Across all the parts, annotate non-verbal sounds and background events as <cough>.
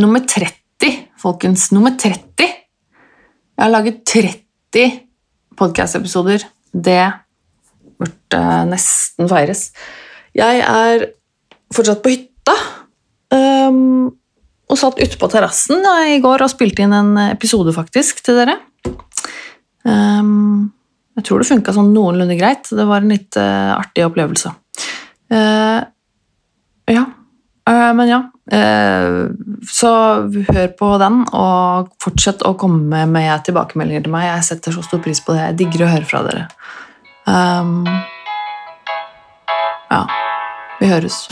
nummer 30, folkens. Nummer 30. Jeg har laget 30 podkast-episoder. Det burde nesten feires. Jeg er fortsatt på hytta. Um, og satt ute på terrassen i går og spilte inn en episode faktisk til dere. Um, jeg tror det funka sånn noenlunde greit. Det var en litt uh, artig opplevelse. Uh, ja. Uh, men ja. så hør på den, og fortsett å komme med tilbakemeldinger til meg. Jeg setter så stor pris på det. Jeg digger å høre fra dere. Um, ja. Vi høres.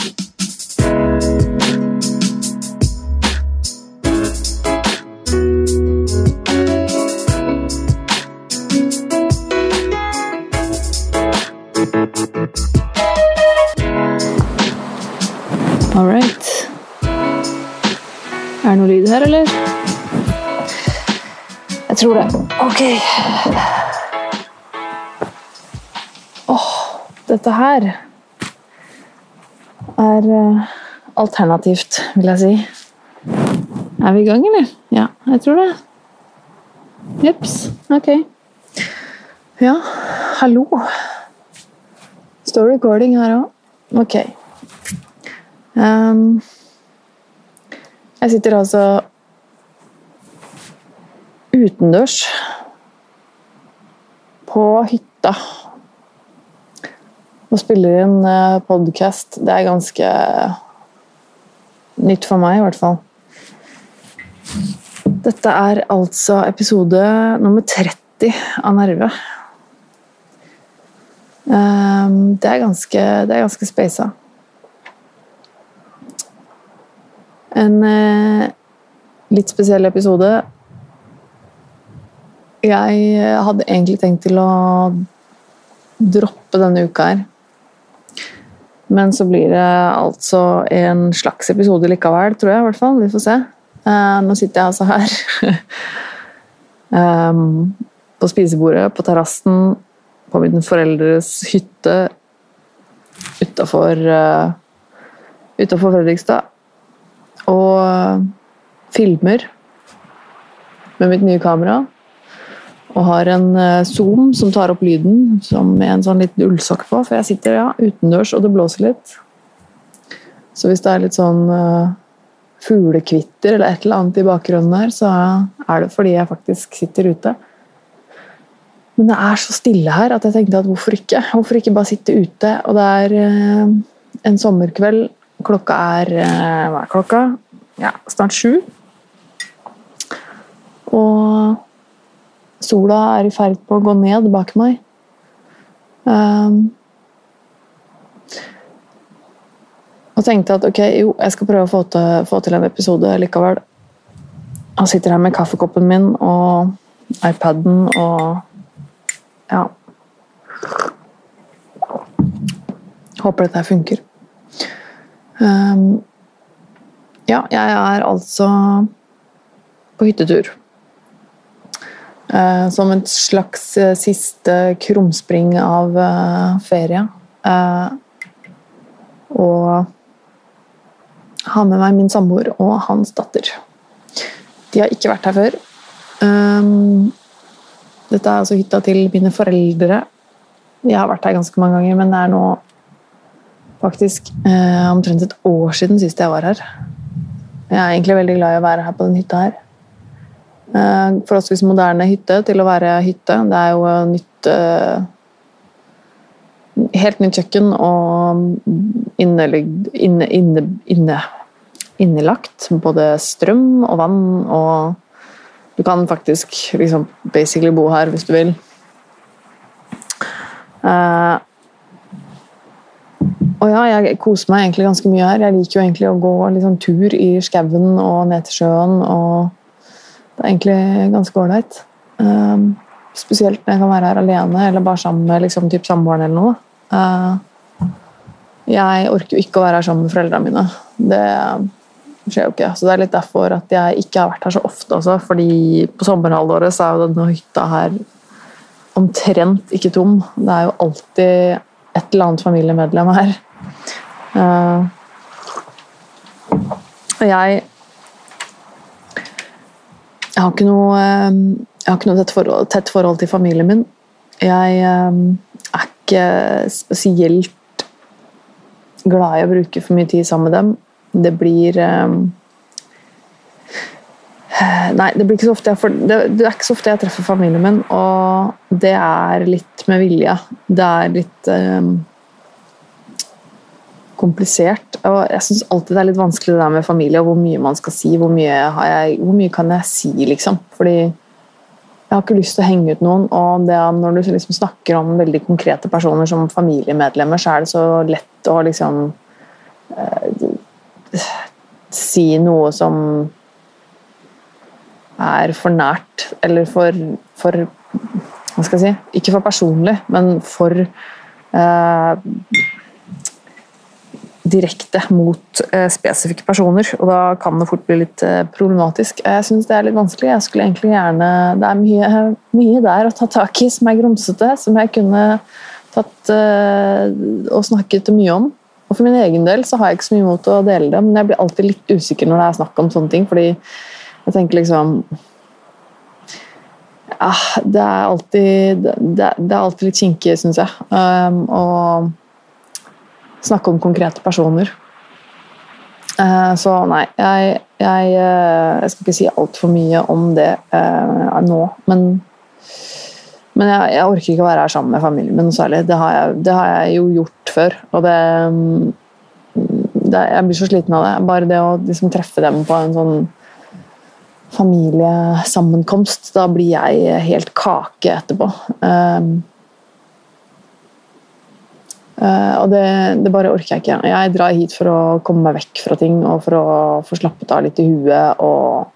All right. Er det noe lyd her, eller? Jeg tror det. Ok. Åh, dette her er uh, alternativt, vil jeg si. Er vi i gang, eller? Ja, jeg tror det. Jeps. Ok. Ja, hallo. Står recording her òg. Ok. Um, jeg sitter altså utendørs på hytta og spiller inn podkast. Det er ganske nytt for meg, i hvert fall. Dette er altså episode nummer 30 av Nerve. Um, det er ganske, det er ganske speisa. En eh, litt spesiell episode. Jeg hadde egentlig tenkt til å droppe denne uka her. Men så blir det altså en slags episode likevel, tror jeg. i hvert fall. Vi får se. Eh, nå sitter jeg altså her. um, <laughs> på spisebordet på terrassen på min foreldres hytte utafor uh, Fredrikstad. Og filmer med mitt nye kamera. Og har en uh, Zoom som tar opp lyden som med en sånn liten ullsokk på, for jeg sitter ja, utendørs og det blåser litt. Så hvis det er litt sånn uh, fuglekvitter eller et eller annet i bakgrunnen her, så er det fordi jeg faktisk sitter ute. Men det er så stille her at jeg tenkte at hvorfor ikke? Hvorfor ikke bare sitte ute? Og det er uh, en sommerkveld. Klokka er uh, Hva er klokka? Ja, snart sju. Og sola er i ferd på å gå ned bak meg. Um, og tenkte at ok, jo, jeg skal prøve å få til, få til en episode likevel. Jeg sitter her med kaffekoppen min og iPaden og ja. Håper dette funker. Um, ja, jeg er altså på hyttetur. Uh, som et slags uh, siste krumspring av uh, ferie. og har med meg min samboer og hans datter. De har ikke vært her før. Um, dette er altså hytta til mine foreldre. Jeg har vært her ganske mange ganger, men det er nå faktisk eh, omtrent et år siden sist jeg var her. Jeg er egentlig veldig glad i å være her på den hytta her. Eh, Forholdsvis moderne hytte til å være hytte. Det er jo nytt eh, Helt nytt kjøkken og innelagt inne, inne, inne, både strøm og vann og du kan faktisk liksom basically bo her hvis du vil. Uh, og ja, jeg koser meg egentlig ganske mye her. Jeg liker jo egentlig å gå liksom, tur i skauen og ned til sjøen. og Det er egentlig ganske ålreit. Um, spesielt når jeg kan være her alene eller bare sammen med liksom, samboeren eller noe. Uh, jeg orker jo ikke å være her sammen med foreldrene mine. Det skjer jo ikke. Så det er litt derfor at jeg ikke har vært her så ofte også. fordi på sommerhalvåret så er jo denne hytta her omtrent ikke tom. Det er jo alltid et eller annet familiemedlem her. Uh, jeg Jeg har ikke noe, eh, har ikke noe tett, forhold, tett forhold til familien min. Jeg eh, er ikke spesielt glad i å bruke for mye tid sammen med dem. Det blir eh, Nei, det, blir ikke så ofte jeg, det, er ikke så ofte jeg treffer familien min, og det er litt med vilje. Det er litt komplisert. Og jeg syns alltid det er litt vanskelig det der med familie og hvor mye man skal si. Hvor mye, jeg, hvor mye kan jeg si, liksom? Fordi jeg har ikke lyst til å henge ut noen. Og det, når du liksom snakker om veldig konkrete personer som familiemedlemmer, så er det så lett å liksom eh, si noe som er for nært, eller for, for Hva skal jeg si? Ikke for personlig, men for eh, direkte mot eh, spesifikke personer. Og da kan det fort bli litt eh, problematisk. Jeg syns det er litt vanskelig. Jeg skulle egentlig gjerne Det er mye, mye der å ta tak i som er grumsete, som jeg kunne tatt eh, og snakket mye om. Og for min egen del så har jeg ikke så mye imot å dele det, men jeg blir alltid litt usikker når det er snakk om sånne ting, fordi jeg tenker liksom ja, det er alltid det, det er alltid litt kinkig, syns jeg. Um, og snakke om konkrete personer. Eh, så nei, jeg, jeg, eh, jeg skal ikke si altfor mye om det eh, nå, men men jeg, jeg, orker ikke å være her sammen med familien min særlig. Det har, det har jeg, jo gjort før. Og det, det, Jeg blir så sliten av det. Bare det å liksom treffe dem på en sånn familiesammenkomst, da blir jeg helt kake etterpå. Um, og det, det, bare orker jeg ikke. Jeg drar hit for å komme meg vekk fra ting og for å få slappet av litt i huet og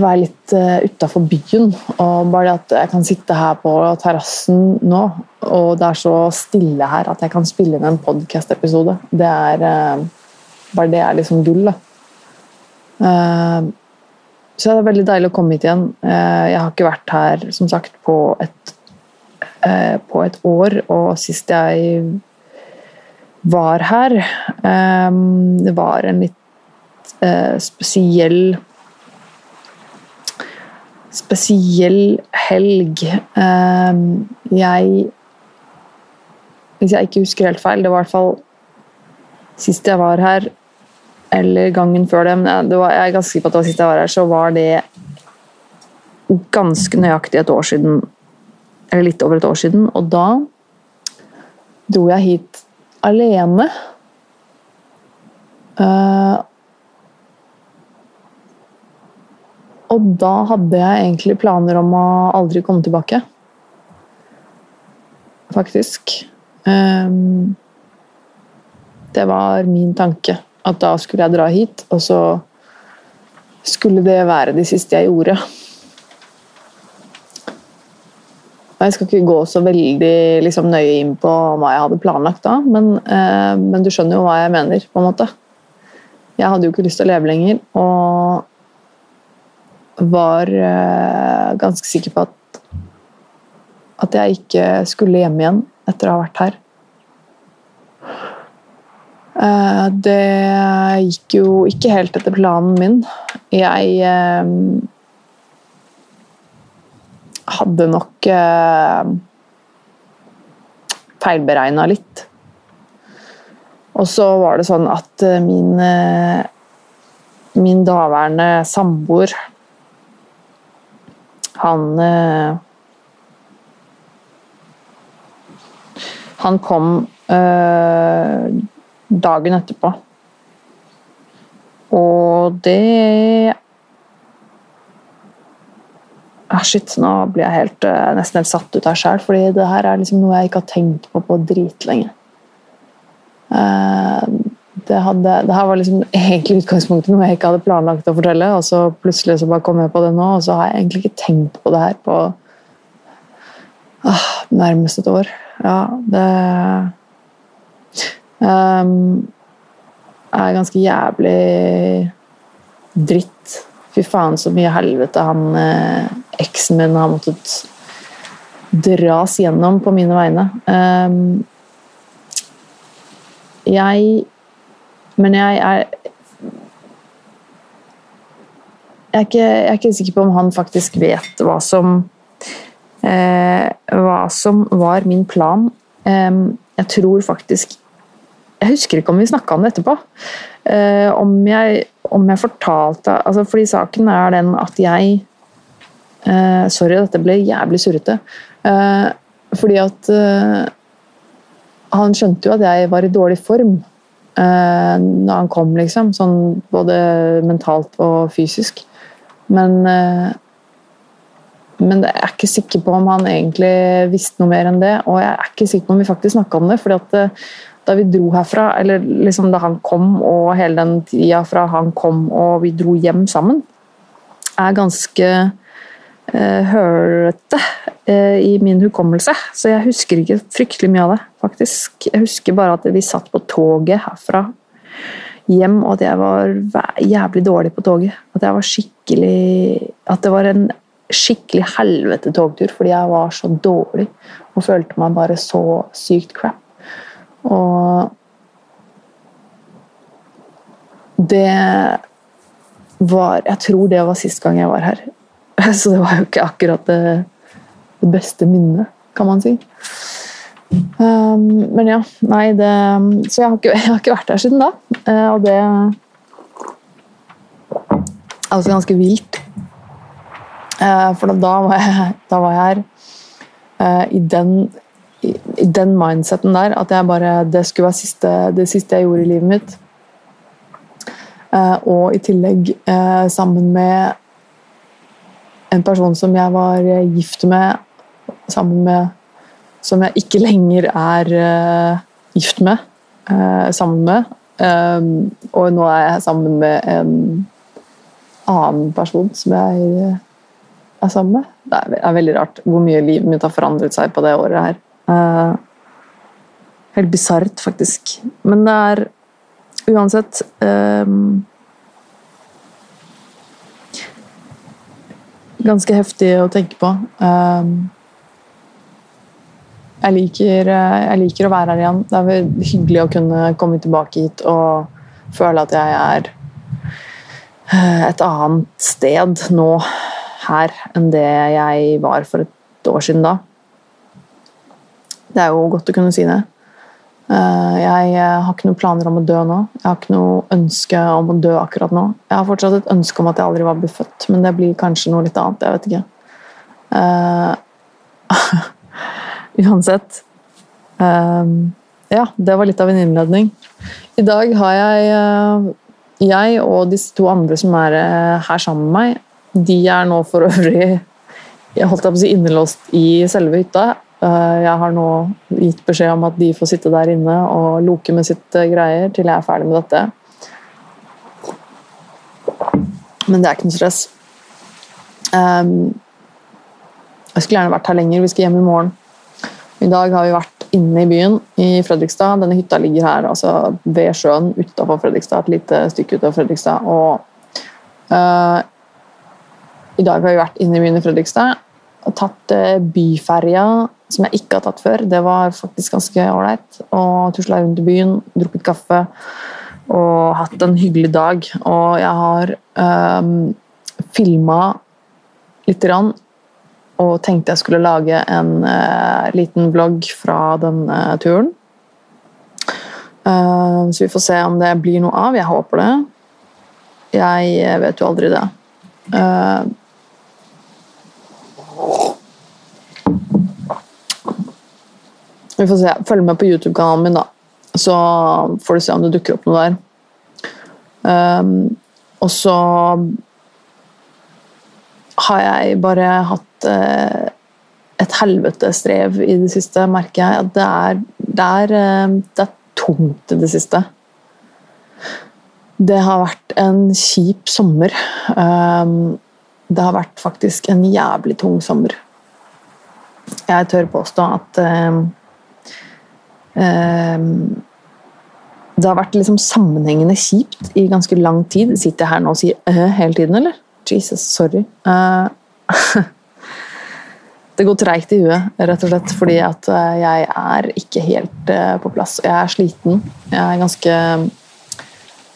være litt uh, utafor byen. Og bare det at jeg kan sitte her på terrassen nå, og det er så stille her at jeg kan spille inn en podkast-episode, det er uh, Bare det er liksom gull, da. Så det er veldig deilig å komme hit igjen. jeg har ikke vært her som sagt på et Eh, på et år, og sist jeg var her ehm, Det var en litt eh, spesiell Spesiell helg. Jeg Hvis jeg ikke husker helt feil, det var i hvert fall sist jeg var her, eller gangen før det, men det var, jeg er ganske sikker på at det var sist jeg var her, så var det ganske nøyaktig et år siden eller litt over et år siden. Og da dro jeg hit alene. Uh, og da hadde jeg egentlig planer om å aldri komme tilbake. Faktisk. Um, det var min tanke. At da skulle jeg dra hit, og så skulle det være det siste jeg gjorde. Jeg skal ikke gå så veldig liksom, nøye inn på hva jeg hadde planlagt da, men, eh, men, du skjønner jo hva jeg mener, på en måte. Jeg hadde jo ikke lyst til å leve lenger, og var eh, ganske sikker på at, at jeg ikke skulle hjem igjen etter å ha vært her. Eh, det gikk jo ikke helt etter planen min. Jeg eh, hadde nok eh, feilberegna litt. Og så var det sånn at eh, min, eh, min daværende samboer Han eh, Han kom dagen etterpå. Og det ah, shit, nå blir jeg helt, uh, nesten helt satt ut av sjøl, fordi det her er liksom noe jeg ikke har tenkt på på dritlenge. Uh, det, hadde, det her var liksom <laughs> egentlig utgangspunktet noe jeg ikke hadde planlagt å fortelle, og så plutselig så bare kom jeg på det nå, og så har jeg egentlig ikke tenkt på det her på ah, nærmest et år. Ja, det um, er ganske jævlig dritt. Fy faen, så mye helvete han eh, eksen min har måttet dras gjennom på mine vegne. Um, jeg Men jeg er jeg, er ikke, jeg er ikke sikker på om han faktisk vet hva som eh, Hva som var min plan. Eh, jeg tror faktisk Jeg husker ikke om vi snakka om det etterpå. Eh, om, jeg, om jeg fortalte altså Fordi saken er den at jeg eh, Sorry, dette ble jævlig surrete. Eh, fordi at Han skjønte jo at jeg var i dårlig form uh, når han kom, liksom. Sånn både mentalt og fysisk. Men uh, men jeg er ikke sikker på om han egentlig visste noe mer enn det. Og jeg er ikke sikker på om vi faktisk snakka om det. fordi at uh, da vi dro herfra, eller liksom da han kom, og hele den tida fra han kom og vi dro hjem sammen, er ganske uh, hølete uh, i min hukommelse. Så jeg husker ikke fryktelig mye av det, faktisk. Jeg husker bare at vi satt på toget herfra hjem, og at jeg var jævlig dårlig på toget. At jeg var skikkelig At det var en skikkelig helvete togtur fordi jeg var så dårlig og følte meg bare så sykt crap. Og det var Jeg tror det var sist gang jeg var her. <laughs> Så det var jo ikke akkurat det, det beste minnet, kan man si. Um, men ja, nei det Så jeg har, ikke, <laughs> jeg har ikke vært her siden da. Uh, og det er også ganske vilt. Uh, for da var jeg, da var jeg her uh, i den i, i den mindseten der at jeg bare Det skulle være siste, det siste jeg gjorde i livet mitt. og i tillegg sammen med en person som jeg var gift med, sammen med som jeg ikke lenger er uh, gift med, uh, sammen med. Um, og nå er jeg sammen med en annen person som jeg er sammen med. Det er veldig rart hvor mye livet mitt har forandret seg på det året her. Uh, helt bisart, faktisk. Men det er uansett um, Ganske heftig å tenke på. Um, jeg liker, eh, jeg liker, å være her igjen. Det er hyggelig å kunne komme tilbake hit og føle at jeg er eh, et annet sted nå her enn det jeg var for et år siden da. Det er jo godt å kunne si det. Eh, jeg har ikke noen planer om å dø nå. Jeg har ikke noe ønske om å dø akkurat nå. Jeg har fortsatt et ønske om at jeg aldri var blitt født, men det blir kanskje noe litt annet. Jeg vet ikke. <laughs> Uansett. uh, ja, det var litt av en innledning. I dag har jeg uh, Jeg og disse to andre som er uh, her sammen med meg, de er nå for øvrig jeg holdt på å si innelåst i selve hytta. Uh, jeg har nå gitt beskjed om at de får sitte der inne og loke med sitt greier til jeg er ferdig med dette. Men det er ikke noe stress. Um, jeg skulle gjerne vært her lenger. Vi skal hjem i morgen. I dag har vi vært inne i byen i Fredrikstad. Denne hytta ligger her altså ved sjøen utafor Fredrikstad, et lite stykke utenfor Fredrikstad. Og uh, i dag har vi vært inne i byen i Fredrikstad og tatt uh, byferja, som jeg ikke har tatt før. Det var faktisk ganske ålreit. Og tusla rundt i byen, drukket kaffe og hatt en hyggelig dag. Og jeg har um, eh, filma lite grann og tenkte jeg skulle lage en uh, liten vlogg fra denne turen. Uh, så vi får se om det blir noe av. Jeg håper det. Jeg vet jo aldri det. Uh, vi får se. Følg med på YouTube-kanalen min, da. Så får du se om det dukker opp noe der. Um, og så har jeg bare hatt uh, et helvetestrev i det siste, merker jeg. At det er, det er, eh, det er tungt i det siste. Det har vært en kjip sommer. Um, det har vært faktisk en jævlig tung sommer. Jeg tør påstå at um, det har vært liksom sammenhengende kjipt i ganske lang tid. Sitter jeg her nå og sier øh hele tiden, eller? Jesus, sorry. Uh, <laughs> det går treigt i huet, rett og slett fordi at eh, jeg er ikke helt uh, på plass. Jeg er sliten. Jeg er ganske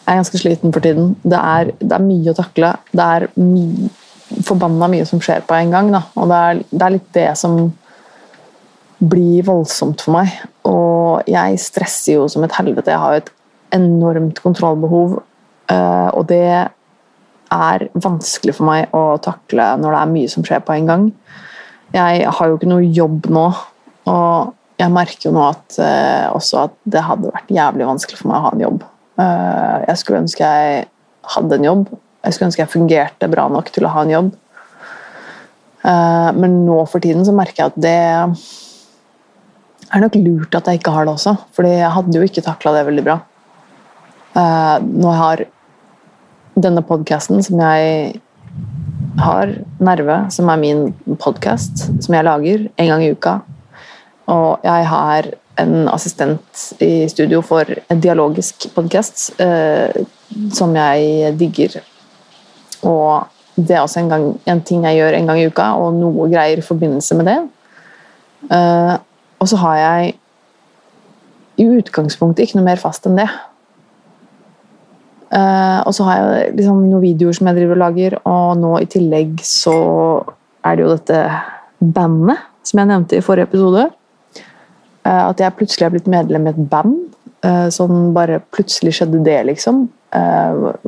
jeg er ganske sliten for tiden. Det er, det er mye å takle. Det er my, forbanna mye som skjer på en gang. Da. Og det er, det er litt det som blir voldsomt for meg. Og jeg stresser jo som et helvete. Jeg har et enormt kontrollbehov, eh, og det er vanskelig for meg å takle når det er mye som skjer på en gang. Jeg har jo ikke noe jobb nå, og jeg merker jo nå at, eh, også at det hadde vært jævlig vanskelig for meg å ha en jobb. Eh, jeg skulle ønske jeg hadde en jobb. Jeg skulle ønske jeg fungerte bra nok til å ha en jobb. Men nå for tiden så merker jeg at det er nok lurt at jeg ikke har det også, fordi jeg hadde jo ikke takla det veldig bra. Nå jeg har denne podkasten som jeg har, Nerve, som er min podkast, som jeg lager en gang i uka. Og jeg har en assistent i studio for en dialogisk podkast uh, som jeg digger. Og det er også en, gang, en, ting jeg gjør en gang i uka, og noe greier i forbindelse med det. Eh, og så har jeg i utgangspunktet ikke noe mer fast enn det. Uh, og så har jeg liksom noen videoer som jeg driver og lager, og nå i tillegg så er det jo dette bandet som jeg nevnte i forrige episode. Uh, at jeg plutselig er blitt medlem i et band. Uh, sånn bare plutselig skjedde det, liksom.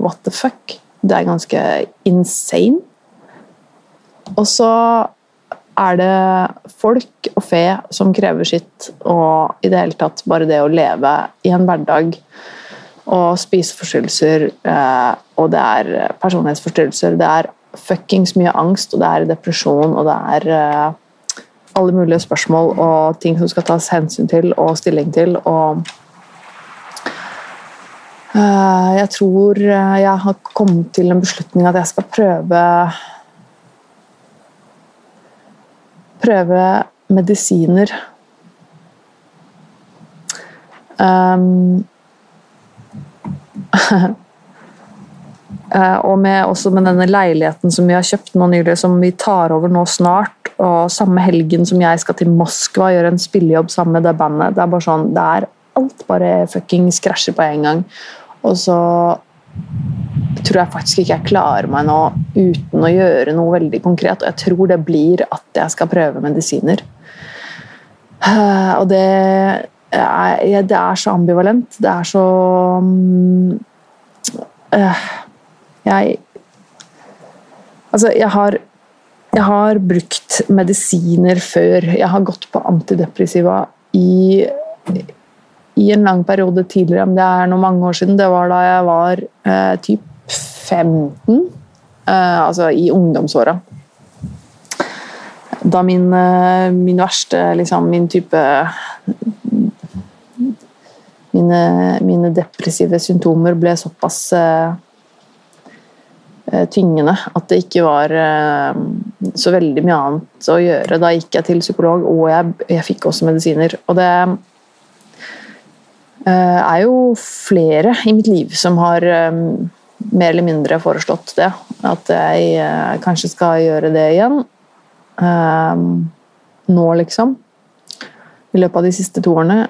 what the fuck? Det er ganske insane. Og så er det folk og fe som krever sitt, og i det hele tatt bare det å leve i en hverdag og spiseforstyrrelser, eh, og det er personlighetsforstyrrelser. Det er fuckings mye angst, og det er depresjon, og det er eh, alle mulige spørsmål og ting som skal tas hensyn til og stilling til. og eh, jeg tror jeg har kommet til en beslutning at jeg skal prøve Prøve medisiner. Um, <laughs> og med, også med denne leiligheten som vi har kjøpt nå nylig, som vi tar over nå snart, og samme helgen som jeg skal til Moskva gjøre en spillejobb sammen med det bandet. Det er bare sånn, det er alt bare fuckings krasjer på en gang. Og så tror jeg faktisk ikke jeg klarer meg nå uten å gjøre noe veldig konkret. Og jeg tror det blir at jeg skal prøve medisiner. Eh, og det er, det er så ambivalent. Det er så um, uh, Jeg Altså, jeg har jeg har brukt medisiner før. Jeg har gått på antidepressiva i, i en lang periode tidligere, men det er noe mange år siden. Det var da jeg var eh, typ 15, eh, altså i ungdomsåra. Da min, eh, min verste liksom, Min type mine, mine depressive symptomer ble såpass tyngende at det ikke var så veldig mye annet å gjøre. Da gikk jeg til psykolog, og jeg, jeg fikk også medisiner. Og det er jo flere i mitt liv som har mer eller mindre foreslått det. At jeg kanskje skal gjøre det igjen. nå, liksom. I løpet av de siste to årene.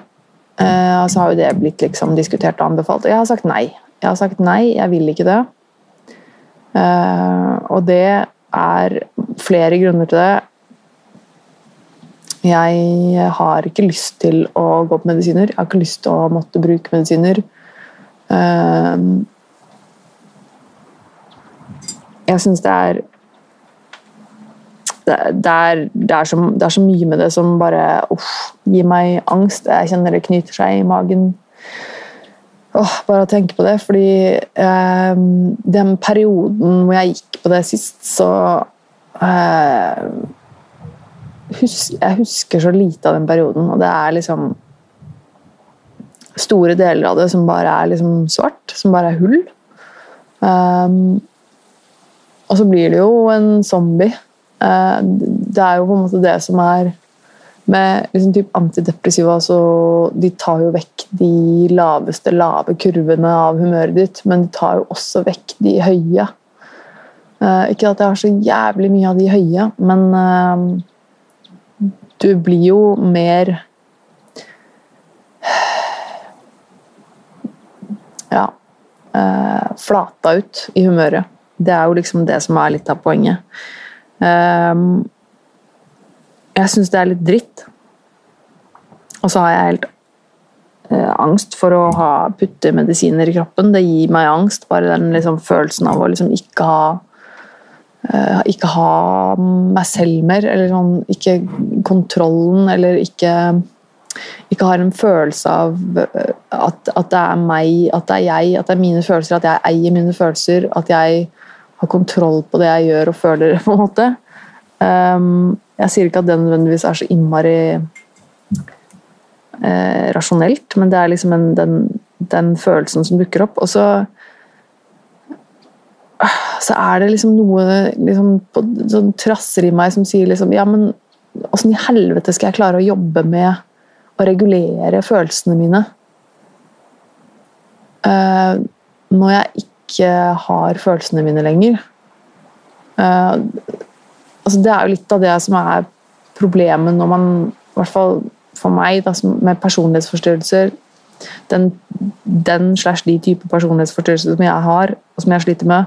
Eh, og så har jo det blitt liksom diskutert og anbefalt. Og jeg har sagt nei. Jeg har sagt nei, jeg vil ikke det. Uh, og det er flere grunner til det. Jeg har ikke lyst til å gå på medisiner. Jeg har ikke lyst til å måtte bruke medisiner. Uh, jeg syns det er det, er, det, er så, det, er, så, mye med det som bare uff, gir meg angst. Jeg kjenner det knyter seg i magen. Åh, bare å tenke på det, fordi eh, den perioden hvor jeg gikk på det sist, så eh, hus, Jeg husker så lite av den perioden, og det er liksom Store deler av det som bare er liksom svart, som bare er hull. Um, og så blir det jo en zombie Eh, det er jo på en måte det som er med liksom typ antidepressiva så De tar jo vekk de laveste lave kurvene av humøret ditt, men de tar jo også vekk de høye. Uh, ikke at jeg har så jævlig mye av de høye, men uh, du blir jo mer Ja. eh, flata ut i humøret. Det er jo liksom det som er litt av poenget. Um, jeg syns det er litt dritt. Og så har jeg helt uh, angst for å ha putte medisiner i kroppen. Det gir meg angst, bare den liksom, følelsen av å liksom ikke ha uh, ikke ha meg selv mer, eller sånn, ikke kontrollen, eller ikke ikke har en følelse av eh, at, at, det er meg, at det er jeg, at det er mine følelser, at jeg eier mine følelser, at jeg har kontroll på det jeg gjør og føler, <laughs> på en måte. Um, jeg sier ikke at det nødvendigvis er så innmari eh, rasjonelt, men det er liksom en, den, den, følelsen som dukker opp. Og så, så er det liksom noe liksom, som trasser i meg som sier liksom Ja, men åssen i helvete skal jeg klare å jobbe med å regulere følelsene mine Uh, når jeg ikke har følelsene mine lenger? Uh, altså det er jo litt av det som er problemet når man i hvert fall for meg da, med personlighetsforstyrrelser den, den, slash de type personlighetsforstyrrelser som jeg har, og som jeg sliter med,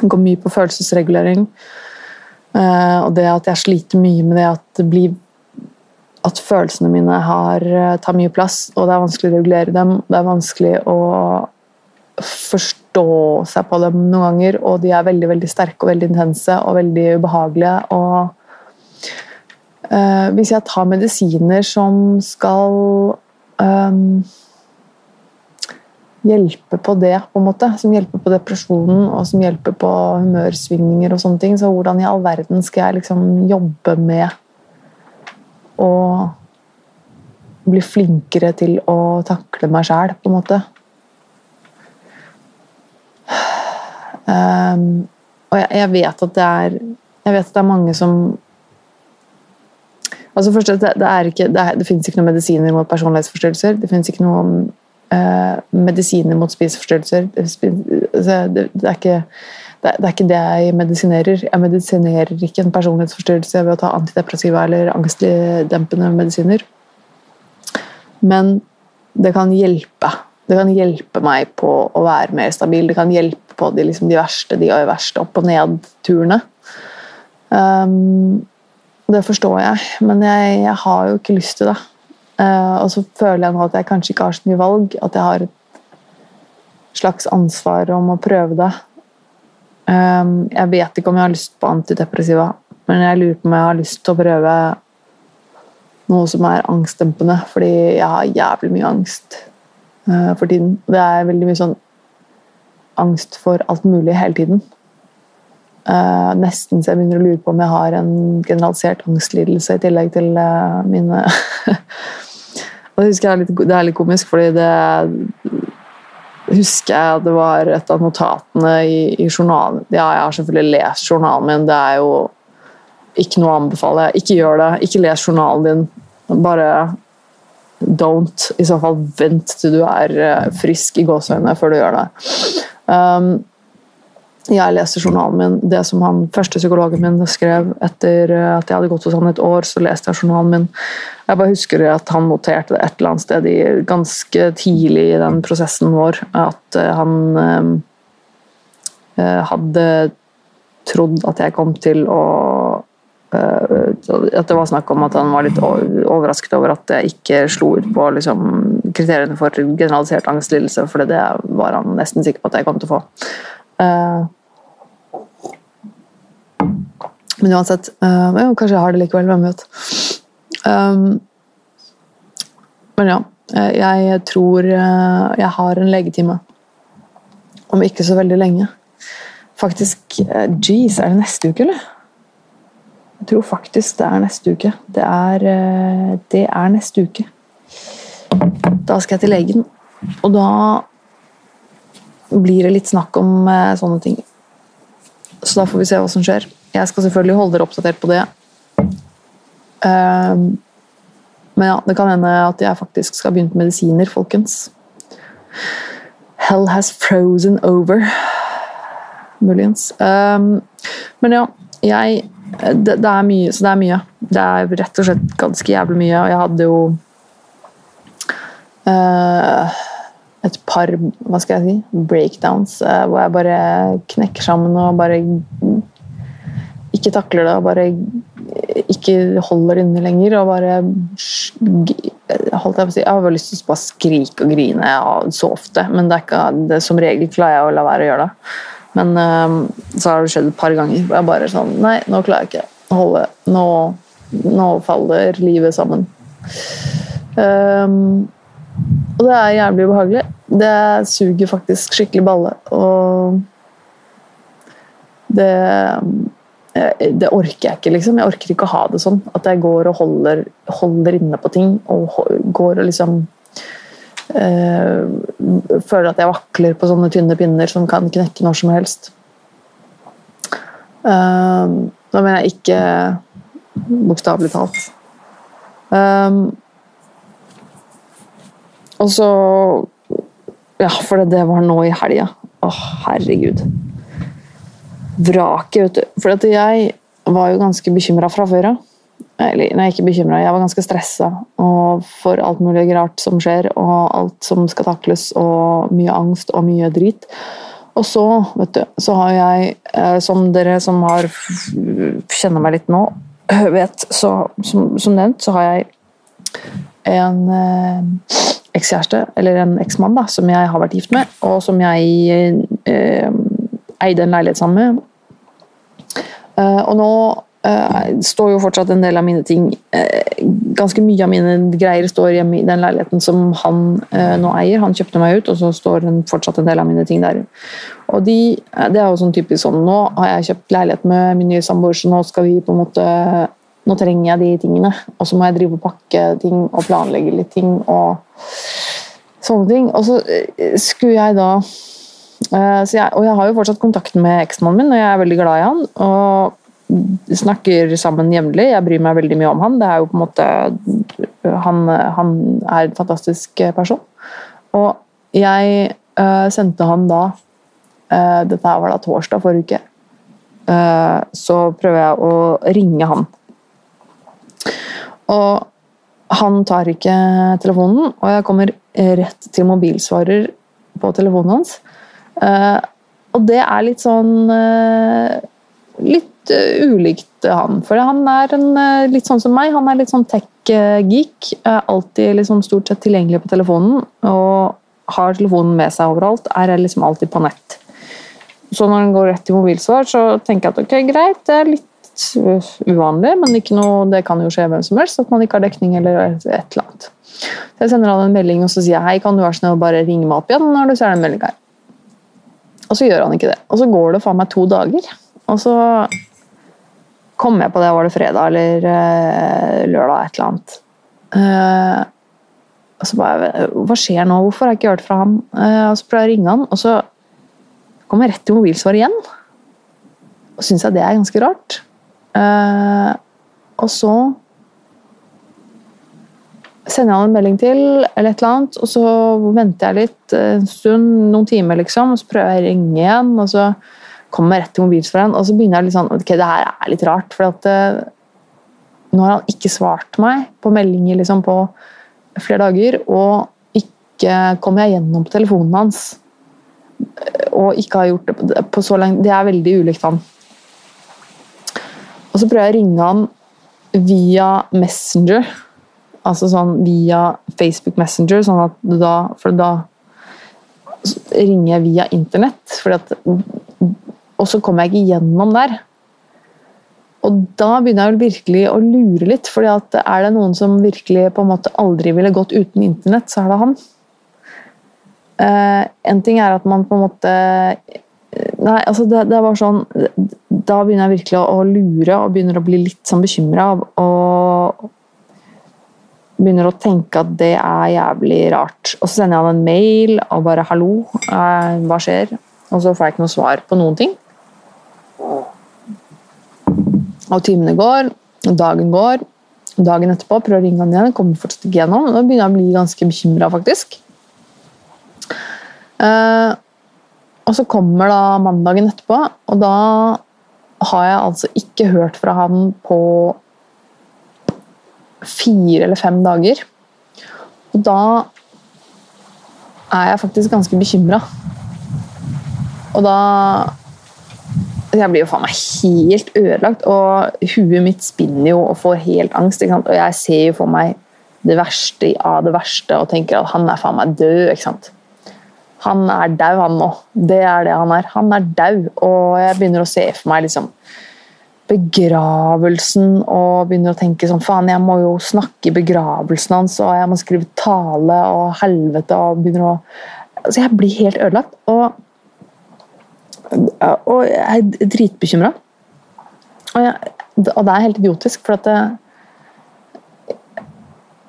går mye på følelsesregulering. Uh, og det at jeg sliter mye med det at det blir at følelsene mine har, uh, tar mye plass, og det er vanskelig å regulere dem. Det er vanskelig å forstå seg på dem noen ganger, og de er veldig veldig sterke og veldig intense og veldig ubehagelige. og Uh, hvis jeg tar medisiner som skal um, hjelpe på det, på en måte, som hjelper på depresjonen og som hjelper på humørsvingninger og sånne ting, så hvordan i all verden skal jeg liksom jobbe med å bli flinkere til å takle meg sjæl, på en måte? Um, og jeg, jeg, vet at det er jeg vet at det er mange som Altså først, det, det, ikke, det, det, finnes ikke noen medisiner mot personlighetsforstyrrelser. Det finnes ikke noen uh, medisiner mot spiseforstyrrelser. Altså, det, er ikke, det, er ikke det jeg medisinerer. Jeg medisinerer ikke en personlighetsforstyrrelse ved å ta antidepressiva eller angstdempende medisiner. Men det kan hjelpe. Det kan hjelpe meg på å være mer stabil. Det kan hjelpe på de, liksom, de verste de verste opp- og ned-turene. Um, det forstår jeg, men jeg, jeg, har jo ikke lyst til det. Uh, og så føler jeg nå at jeg kanskje ikke har så mye valg. At jeg har et slags ansvar om å prøve det. Um, jeg vet ikke om jeg har lyst på antidepressiva, men jeg lurer på om jeg har lyst til å prøve noe som er angstdempende, fordi jeg har jævlig mye angst uh, for tiden. Det er veldig mye sånn angst for alt mulig hele tiden. Uh, nesten så jeg begynner å lure på om jeg har en generalisert angstlidelse i tillegg til uh, mine <laughs> Og Det jeg er litt, det er litt komisk, fordi det husker jeg at det var et av notatene i, i, journalen. Ja, jeg har selvfølgelig lest journalen min, det er jo ikke noe å anbefale. Ikke gjør det. Ikke les journalen din. Bare don't. I så fall vent til du er eh, frisk i gåseøynene før du gjør det. Um, jeg leste journalen min. Det som han første psykologen min skrev etter at jeg hadde gått hos han et år, så leste jeg journalen min. Jeg bare husker at han noterte det et eller annet sted i, ganske tidlig i den prosessen vår. At eh, han eh, hadde trodd at jeg kom til å eh, At det var snakk om at han var litt overrasket over at jeg ikke slo ut på liksom, kriteriene for generalisert angstlidelse, for det var han nesten sikker på at jeg kom til å få. Uh, men uansett uh, ja, Kanskje jeg har det likevel, hvem vet. Men ja, jeg tror jeg har en legetime. Om ikke så veldig lenge. Faktisk Jeez, er det neste uke, eller? Jeg tror faktisk det er neste uke. Det er, det er neste uke. Da skal jeg til legen, og da blir det litt snakk om eh, sånne ting. Så da får vi se hva som skjer. Jeg skal selvfølgelig holde dere oppdatert på det. Um, men ja, det kan hende at jeg faktisk skal begynne med medisiner, folkens. Hell has frozen over. Muligens. Um, men ja, jeg det, det, er mye, så det er mye. Det er rett og slett ganske jævlig mye. Og jeg hadde jo uh, et par hva skal jeg si, breakdowns uh, hvor jeg bare knekker sammen og bare ikke takler det og bare ikke holder inne lenger. og bare holdt Jeg på å si, jeg har bare lyst til å bare skrike og grine så ofte, men det er ikke, det, som regel klarer jeg å la være å gjøre det. Men um, så har det skjedd et par ganger jeg bare sånn Nei, nå klarer jeg ikke å holde Nå, nå faller livet sammen. Um, og det er jævlig ubehagelig. Det suger faktisk skikkelig balle. Og det eh, det orker jeg ikke, liksom. Jeg orker ikke å ha det sånn. At jeg går og holder, holder inne på ting. Og går og liksom øh, Føler at jeg vakler på sånne tynne pinner som kan knekke når som helst. Uh, da mener jeg ikke bokstavelig talt. Um, og så Ja, for det, det var nå i helga. Å, herregud. Vraket, vet du. For jeg var jo ganske bekymra fra før av. Eller nei, ikke bekymra, jeg var ganske stressa for alt mulig rart som skjer, og alt som skal takles, og mye angst og mye drit. Og så, vet du, så har jeg, eh, som dere som har kjenner meg litt nå, vet, så som, som nevnt, så har jeg en eh, ekskjæreste, eller en eksmann, da, som jeg har vært gift med, og som jeg eh, eide en leilighet sammen med. Eh, og nå eh, står jo fortsatt en del av mine ting uh, Ganske mye av mine greier står hjemme i den leiligheten som han uh, nå eier. Han kjøpte meg ut, og så står den fortsatt en del av mine ting der. Og de, det er jo sånn typisk sånn Nå har jeg kjøpt leilighet med min nye samboer, så nå skal vi på en måte nå trenger jeg de tingene. Og så må jeg drive og pakke ting og planlegge litt ting og sånne ting. Og så skulle jeg da uh, jeg, Og jeg har jo fortsatt kontakten med eksmannen min, og jeg er veldig glad i han. Og snakker sammen jevnlig. Jeg bryr meg veldig mye om han. Det er jo på en måte Han, han er en fantastisk person. Og jeg uh, sendte han da uh, Dette var da torsdag forrige uke. så prøver jeg å ringe han og han tar ikke telefonen, og jeg kommer rett til mobilsvarer på telefonen hans. Uh, og det er litt sånn uh, Litt uh, ulikt han. For han er en, litt sånn som meg. Han er litt sånn tech-geek. alltid liksom stort sett tilgjengelig på telefonen. Og har telefonen med seg overalt. Er liksom alltid på nett. Så når han går rett til mobilsvar, så tenker jeg at ok, greit, det er litt uvanlig, men noe, det kan jo skje hvem som helst. At man ikke har dekning eller et, eller annet. Så jeg sender han en melding og så sier jeg, hei, kan du være snill bare ringe meg opp igjen når du ser den meldinga her. Og så gjør han ikke det. Og så går det faen meg to dager. Og så kom jeg på det, var det fredag eller uh, lørdag, et eller annet. Uh, og så bare Hva skjer nå? Hvorfor har jeg ikke hørt fra han? Uh, og så prøver jeg å ringe han, og så kommer jeg rett til mobilsvaret igjen. Og syns jeg det er ganske rart. Og så sender jeg han en melding til, eller et eller annet, og så venter jeg litt en stund, noen timer, liksom, og så prøver jeg å ringe igjen, og så kommer rett til mobilsvareren, og så begynner jeg litt sånn Ok, det her er litt rart, for at uh, nå har han ikke svart meg på meldinger liksom, på flere dager, og ikke kommer jeg gjennom på telefonen hans. Og ikke har gjort det på så lenge Det er veldig ulikt han. Og så prøver jeg å ringe han via Messenger. Altså sånn via Facebook Messenger, sånn at da For da ringer jeg via internett. At, og så kommer jeg ikke gjennom der. Og da begynner jeg virkelig å lure litt, for er det noen som virkelig på en måte aldri ville gått uten internett, så er det han. Uh, en ting er at man på en måte Nei, altså det, det, var sånn Da begynner jeg virkelig å, å, lure og begynner å bli litt sånn bekymra. Og begynner å tenke at det er jævlig rart. Og så sender jeg han en mail og bare 'hallo, uh, hva skjer?' Og så får jeg ikke noe svar på noen ting. Og timene går, og dagen går. Dagen etterpå prøver å ringe han igjen, kommer fortsatt ikke gjennom. Da begynner jeg å bli ganske bekymra, faktisk. Eh, og så kommer da mandagen etterpå, og da har jeg altså ikke hørt fra han på fire eller fem dager. Og da er jeg faktisk ganske bekymra. Og da Jeg blir jo faen meg helt ødelagt, og huet mitt spinner jo og får helt angst. Og jeg ser jo for meg det verste av det verste og tenker at han er faen meg død. ikke sant? Han er dau, han nå. Det er det han er. Han er dau. Og jeg begynner å se for meg liksom begravelsen og begynner å tenke sånn Faen, jeg må jo snakke i begravelsen hans, og jeg må skrive tale og helvete og begynner å Altså, jeg blir helt ødelagt. Og og jeg er dritbekymra. Og, og, det er helt idiotisk, for at det,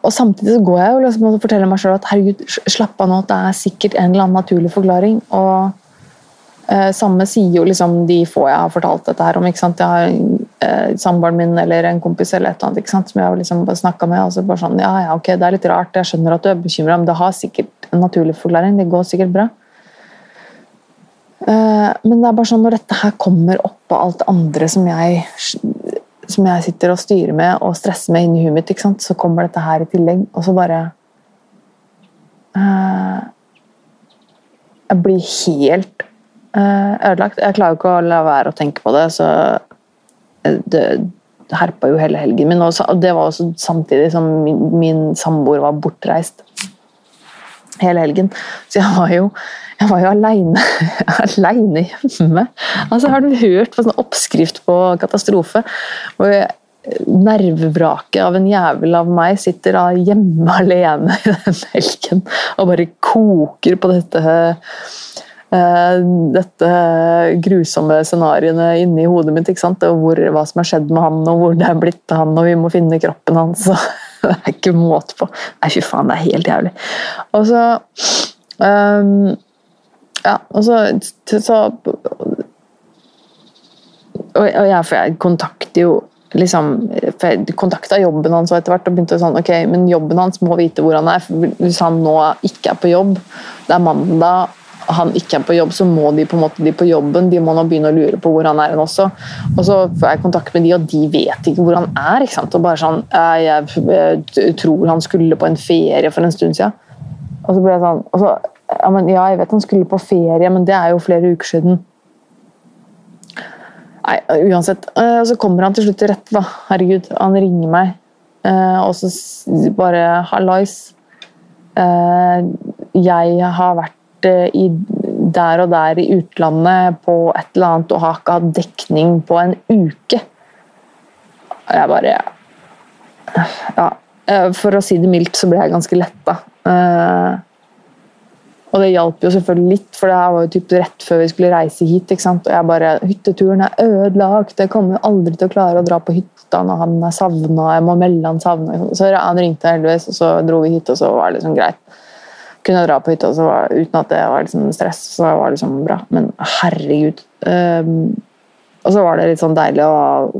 Og samtidig så går jeg jo liksom og forteller meg sjøl at herregud, slapp av nå, det er sikkert en eller annen naturlig forklaring. Og eh, samme sier jo liksom de få jeg har fortalt dette her om. ikke sant? Jeg har eh, samboeren min eller en kompis eller et eller annet ikke sant? som jeg har liksom snakka med. og så bare sånn, ja, ja, ok, Det er litt rart, jeg skjønner at du er bekymra, men det har sikkert en naturlig forklaring. Det går sikkert bra. Eh, men det er bare sånn når dette her kommer oppå alt det andre som jeg, som jeg sitter og styrer med og stresser med inni huet mitt, så kommer dette her i tillegg, og så bare uh, Jeg blir helt uh, ødelagt. Jeg klarer ikke å la være å tenke på det, så det herpa jo hele helgen min. Og det var også samtidig som min, min samboer var bortreist hele helgen. Så jeg var jo jeg var jo aleine, <laughs> aleine hjemme. Altså, har du hørt på sånn oppskrift på katastrofe? hvor nervevraket av en jævel av meg sitter hjemme alene i den helgen og bare koker på dette uh, dette grusomme scenarioene inni hodet mitt. ikke sant? Og hvor, hva som har skjedd med han, og hvor det er blitt han, og vi må finne kroppen hans. <laughs> det er ikke måte på. Nei, fy faen, det er helt jævlig. Og så um, ja, og så, så og, jeg, for jeg kontakter jo liksom, for Jeg kontakta jobben hans og etter hvert og begynte sånn Ok, men jobben hans må vite hvor han er. for Hvis han nå ikke er på jobb, det er mandag, han ikke er på jobb, så må de på en måte de på jobben de må nå begynne å lure på hvor han er også. Og så får jeg kontakt med de, og de vet ikke hvor han er. ikke sant? Og bare sånn Jeg, jeg tror han skulle på en ferie for en stund siden. Og så ble jeg sånn og så ja, men, ja, jeg vet han skulle på ferie, men det er jo flere uker siden. Nei, uansett. Eh, og så kommer han til slutt til rette, da. Herregud, han ringer meg. Eh, og så bare 'hallais'. Eh, jeg har vært i, der og der i utlandet på et eller annet og har ikke hatt dekning på en uke. Og jeg bare Ja. For å si det mildt så ble jeg ganske letta. Og det hjalp jo selvfølgelig litt, for det her var jo typ rett før vi skulle reise hit. ikke sant? Og jeg bare 'Hytteturen er ødelagt, jeg kommer aldri til å klare å dra på hytta når han er savna, jeg må melde han savna'. Så han ringte heldigvis, og så dro vi hit, og så var det liksom greit. Kunne dra på hytta var, uten at det var liksom stress, så var det liksom bra. Men herregud. Um, og så var det litt sånn deilig å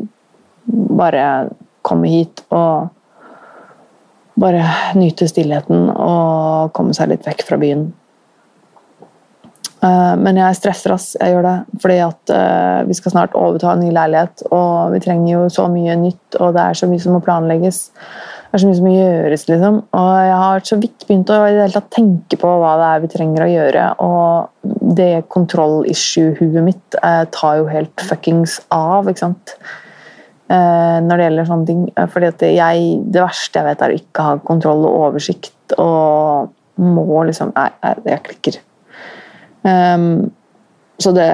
bare komme hit og bare nyte stillheten og komme seg litt vekk fra byen. Eh, men jeg stresser, oss, Jeg gjør det. Fordi at uh, vi skal snart overta en ny leilighet, og vi trenger jo så mye nytt, og det er så mye som må planlegges. Det er så mye som må gjøres, liksom. Og jeg har så vidt begynt å i det hele tatt tenke på hva det er vi trenger å gjøre, og det kontroll-issue-huet mitt uh, tar jo helt fuckings av, ikke sant. når det gjelder sånne ting. Fordi at jeg, det verste jeg vet, er å ikke ha kontroll og oversikt, og må liksom Nei, jeg klikker. Um, så det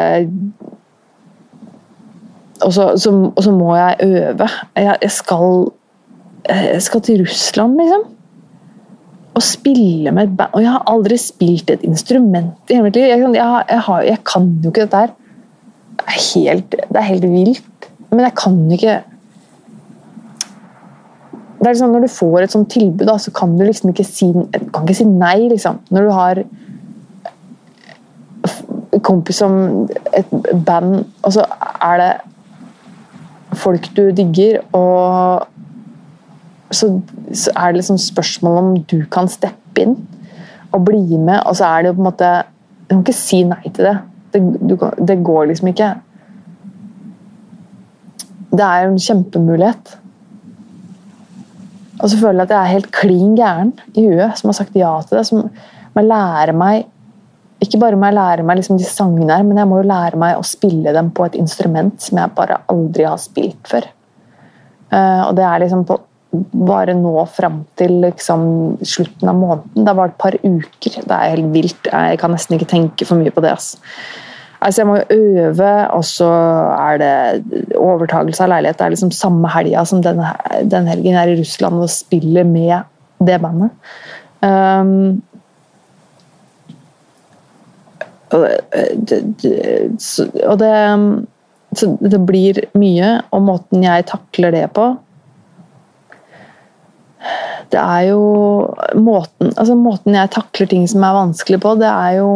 og så, så, og så, må jeg øve. Jeg, jeg, skal, jeg skal til Russland, liksom. Og spille med et band. Og jeg har aldri spilt et instrument i hele mitt liv. Jeg, jeg, har, jeg, kan jo ikke dette her. Det er helt, det er helt vilt. Men jeg kan ikke det er liksom Når du får et sånt tilbud, da, så kan du liksom ikke si, kan ikke si nei. liksom. Når du har kompis som et band, og så er det folk du digger, og så, så er det liksom spørsmål om du kan steppe inn og bli med, og så er det jo på en måte Du kan ikke si nei til det. Det, du, det går liksom ikke. Det er jo en kjempemulighet. Og så føler jeg at jeg er helt klin gæren i huet som har sagt ja til det. Som, må lære meg Ikke bare må jeg lære meg liksom de sangene her, men jeg må jo lære meg å spille dem på et instrument som jeg bare aldri har spilt før. Eh, og det er liksom på, bare nå fram til liksom slutten av måneden. Det er bare et par uker. Det er helt vilt. Jeg kan nesten ikke tenke for mye på det. Altså. Altså, jeg må jo øve, og så er det overtagelse av leilighet. Det er liksom samme helga som den, den helgen jeg er i Russland og spiller med det bandet. Um, og det, og det, så det blir mye, og måten jeg takler det på Det er jo måten, altså måten jeg takler ting som er vanskelig på, det er jo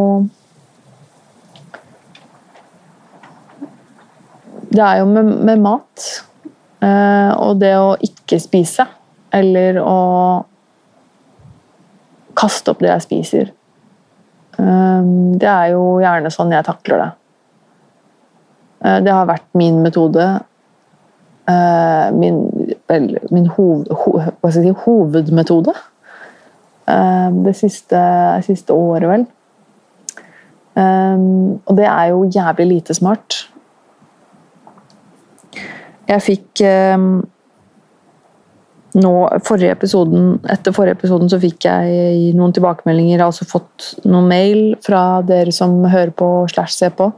Det er jo med, med mat. Uh, og det å ikke spise, eller å kaste opp det jeg spiser. Um, det er jo gjerne sånn jeg takler det. Uh, det har vært min metode. Uh, min, vel, min hoved, ho, si, hovedmetode. det siste, siste, året, vel. Um, og det er jo jævlig lite smart. Jeg fikk nå, forrige episoden, Etter forrige episoden så fikk jeg noen tilbakemeldinger. Jeg har også fått noen mail fra dere som hører på slash ser på.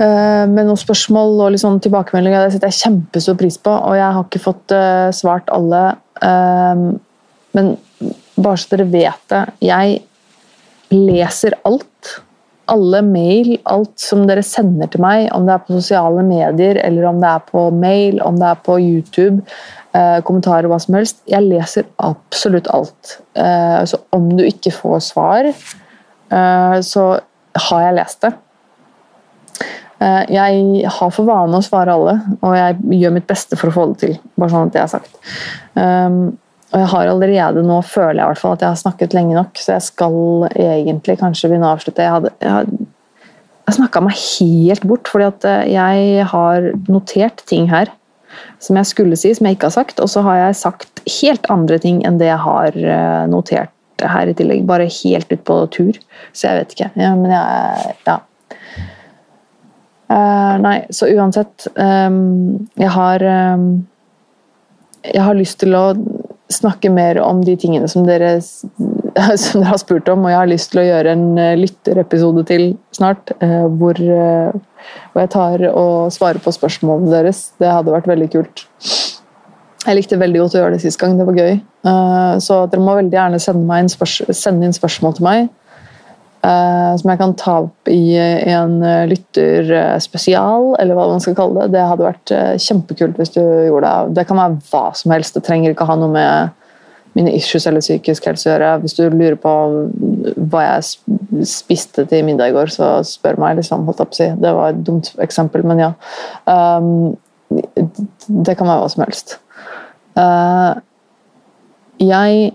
Uh, med noen spørsmål og sånn tilbakemeldinger. Det setter jeg kjempestor pris på. Og jeg har ikke fått uh, svart alle. Uh, men bare så dere vet det. Jeg leser alt alle mail, alt som dere sender til meg, om det er på sosiale medier, eller om det er på mail, om det er på YouTube, eh, kommentarer, hva som helst. Jeg leser absolutt alt. Eh, så om du ikke får svar, eh, så har jeg lest det. Jeg har for vane å svare alle, og jeg gjør mitt beste for å få det til. bare sånn at det er sagt. Um, og jeg har allerede nå, føler jeg i hvert fall, at jeg har snakket lenge nok, så jeg skal egentlig kanskje begynne å avslutte. Jeg, hadde, jeg, jeg snakka meg helt bort, fordi at jeg har notert ting her som jeg skulle si, som jeg ikke har sagt. Og så har jeg sagt helt andre ting enn det jeg har eh, notert her i tillegg. Bare helt ut på tur. Så jeg vet ikke. Ja, men jeg Ja. Uh, nei, så uansett um, Jeg har um, Jeg har lyst til å snakke mer om de tingene som dere, <laughs> som dere, har spurt om. Og jeg har lyst til å gjøre en eh, lytterepisode til snart, eh, hvor, eh, hvor jeg tar og svarer på spørsmålene deres. Det hadde vært veldig kult. Jeg likte veldig godt å gjøre det sist gang. Det var gøy. Så dere må veldig gjerne sende, inn, sende inn spørsmål til meg. Som jeg kan ta opp i en lytterspesial, eller hva man skal kalle det. Det hadde vært kjempekult hvis du gjorde det. Det kan være hva som helst. Det trenger ikke ha noe med mine issues eller psykisk helse å gjøre. Hvis du lurer på hva jeg spiste til middag i går, så spør meg. Liksom. Det var et dumt eksempel, men ja. Um, det kan være hva som helst. jeg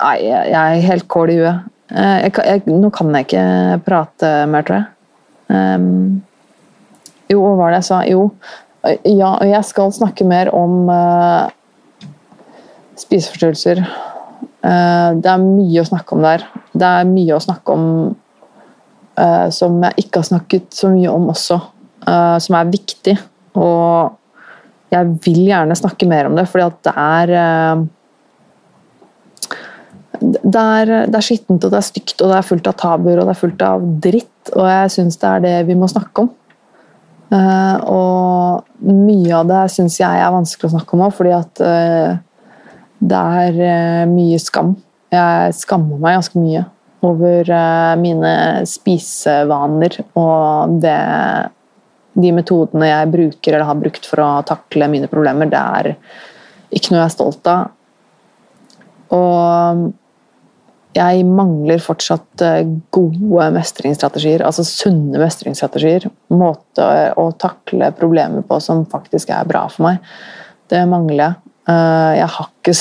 Nei, jeg er helt kål i huet. Eh, jeg, jeg, nå kan jeg ikke prate mer, tror jeg. Um, jo, hva var det jeg sa? Jo, ja, og jeg skal snakke mer om uh, spiseforstyrrelser. Uh, det er mye å snakke om der. Det er mye å snakke om uh, som jeg ikke har snakket så mye om også. som er viktig. Og jeg vil gjerne snakke mer om det, fordi at det er det er, det er skittent og det er stygt og det er fullt av tabuer og det er fullt av dritt. Og jeg syns det er det vi må snakke om. Uh, og mye av det syns jeg er vanskelig å snakke om òg, fordi at uh, det er uh, mye skam. Jeg skammer meg ganske mye over mine spisevaner og det, de metodene jeg bruker eller har brukt for å takle mine problemer. Det er ikke noe jeg er stolt av. Og jeg mangler fortsatt eh, gode mestringsstrategier, altså sunne mestringsstrategier. Måte å takle problemer på som faktisk er bra for meg. Det mangler jeg. Eh, jeg har ikke,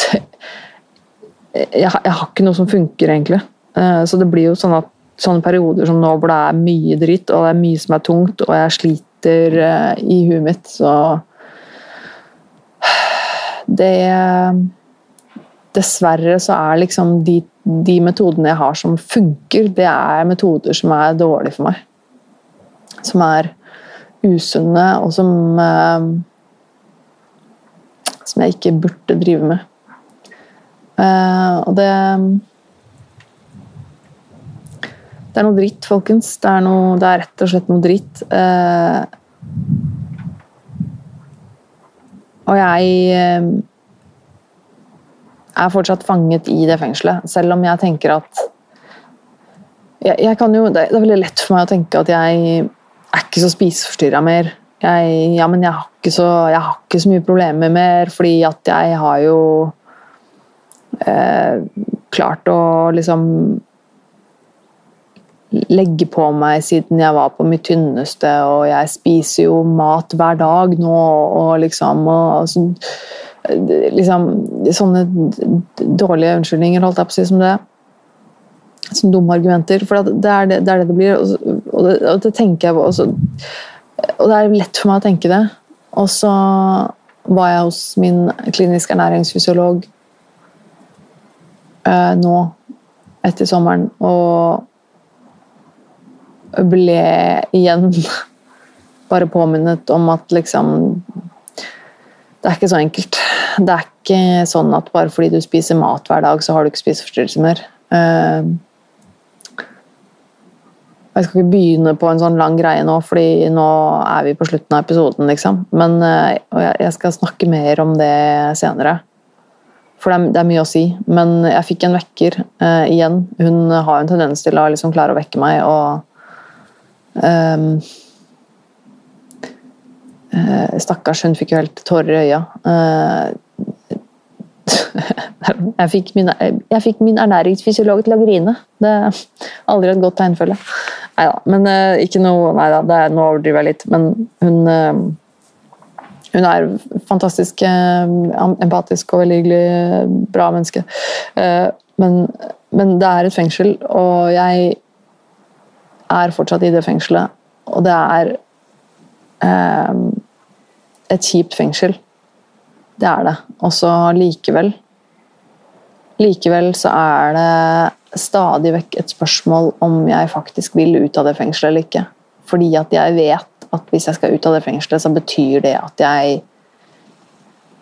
<laughs> jeg har ikke noe som funker, egentlig. Eh, så det blir jo sånn at sånne perioder som nå hvor det er mye dritt, og det er mye som er tungt, og jeg sliter i huet mitt, så <sighs> Det dessverre så er liksom de, de, metodene jeg har som funker, det er metoder som er dårlige for meg. Som er usunne, og som eh, Som jeg ikke burde drive med. Eh, og det Det er noe dritt, folkens. Det er, noe, det er rett og slett noe dritt. Eh, og jeg eh, er fortsatt fanget i det fengselet, selv om jeg tenker at jeg, jeg jo, Det er veldig lett for meg å tenke at jeg er ikke så spiseforstyrra mer. Jeg, ja, men jeg har, så, jeg har ikke så mye problemer mer, fordi at jeg har jo eh, klart å liksom legge på meg siden jeg var på mitt tynneste, og jeg spiser jo mat hver dag nå, og liksom og, altså, liksom, Sånne dårlige unnskyldninger, holdt jeg på å si, som det. Som dumme argumenter. For det er det det, er det, det blir. Og det, og det, tenker jeg også, Og det er lett for meg å tenke det. Og så var jeg hos min kliniske ernæringsfysiolog eh, nå etter sommeren, og ble igjen <laughs> bare påminnet om at liksom Det er ikke så enkelt. Det er ikke sånn at bare fordi du spiser mat hver dag, så har du ikke spiseforstyrrelser mer. Eh, jeg skal ikke begynne på en sånn lang greie nå, fordi nå er vi på slutten av episoden, liksom. Men eh, jeg skal snakke mer om det senere. For det er, mye å si. Men jeg fikk en vekker uh, igjen. Hun har en tendens til å liksom klare å vekke meg. og Um, stakkars, hun fikk jo helt tårer i øya. Uh, <laughs> jeg, fikk min, jeg fikk min ernæringsfysiolog til å grine. Det er aldri et godt tegn, føler. Nei da, men uh, ikke noe Nei da, nå overdriver jeg litt, men hun hun er fantastisk empatisk og veldig hyggelig, bra menneske. Men, men det er et fengsel, og jeg er fortsatt i det fengselet. Og det er eh, et kjipt fengsel. Det er det. Og så likevel Likevel så er det stadig vekk et spørsmål om jeg faktisk vil ut av det fengselet eller ikke. Fordi at jeg vet at hvis jeg skal ut av det fengselet, så betyr det at jeg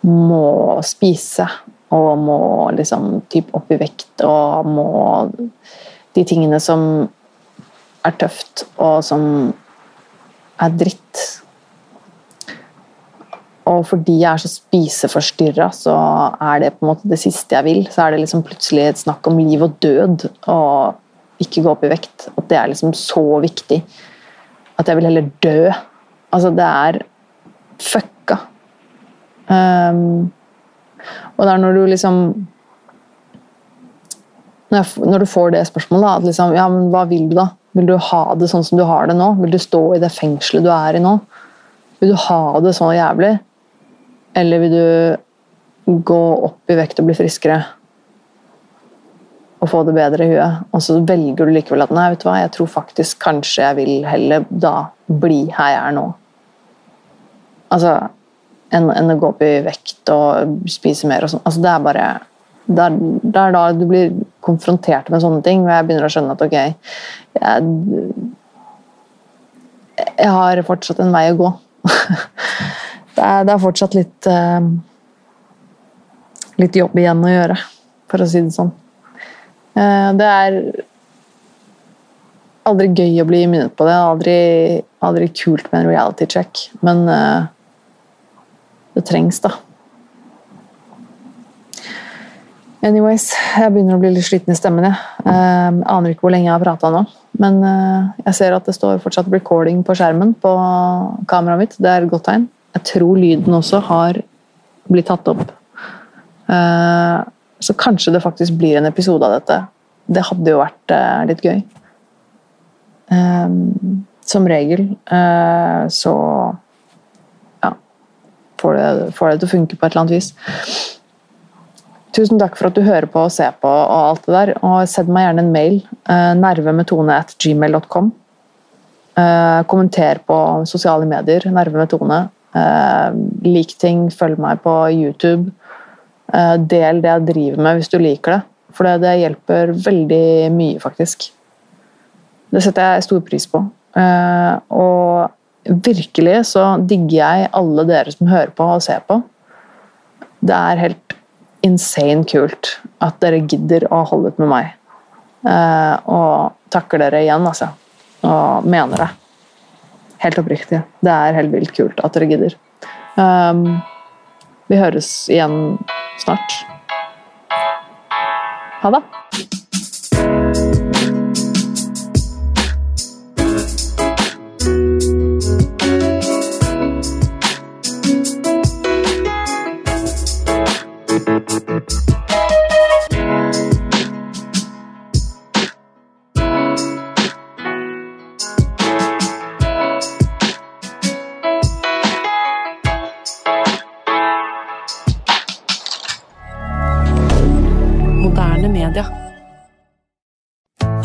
må spise og må liksom typ opp i vekt og må De tingene som er tøft, og som er dritt. Og fordi jeg er så spiseforstyrra, så er det på en måte det siste jeg vil. Så er det liksom plutselig et snakk om liv og død og ikke gå opp i vekt. At det er liksom så viktig. At jeg vil heller dø. Altså, det er fucka. Um, og det er når du liksom når, jeg, når, du får det spørsmålet, at liksom Ja, men hva vil du, da? Vil du ha det sånn som du har det nå? Vil du stå i det fengselet du er i nå? Vil du ha det så jævlig? Eller vil du gå opp i vekt og bli friskere? Og få det bedre i huet? Og så velger du likevel at nei, vet du hva, jeg tror faktisk kanskje jeg vil heller da bli her jeg er nå. Altså enn, enn å gå opp i vekt og spise mer og sånn. Altså, det er bare det er, da du blir konfrontert med sånne ting, og jeg begynner å skjønne at ok Jeg, jeg har fortsatt en vei å gå. <laughs> det, er, det er fortsatt litt uh, Litt jobb igjen å gjøre, for å si det sånn. Uh, det er aldri gøy å bli minnet på det. Aldri, aldri kult med en reality check, men uh, det trengs, da. Anyways, jeg begynner å bli litt sliten i stemmen. Jeg uh, aner ikke hvor lenge jeg har prata nå. Men uh, jeg ser at det står fortsatt 'recording' på skjermen på kameraet mitt. Det er et godt tegn. Jeg tror lyden også har blitt tatt opp. Uh, så kanskje det faktisk blir en episode av dette. Det hadde jo vært eh, litt gøy. Um, som regel så ja, får det, får det til å funke på et eller annet vis. Tusen takk for at du hører på og ser på og alt det der. Og send meg gjerne en mail. Uh, kommenter på sosiale medier. Nerve med Tone. Uh, lik ting, følg meg på YouTube. Eh, del det jeg driver med hvis du liker det. For det, hjelper veldig mye, faktisk. Det setter jeg stor pris på. Eh, og virkelig så digger jeg alle dere som hører på og ser på. Det er helt insane kult at dere gidder å holde ut med meg. Eh, og takker dere igjen, altså. Og mener det. Helt oppriktig. Det er helt vilt kult at dere gidder. Um, vi høres igjen snart. Ha det.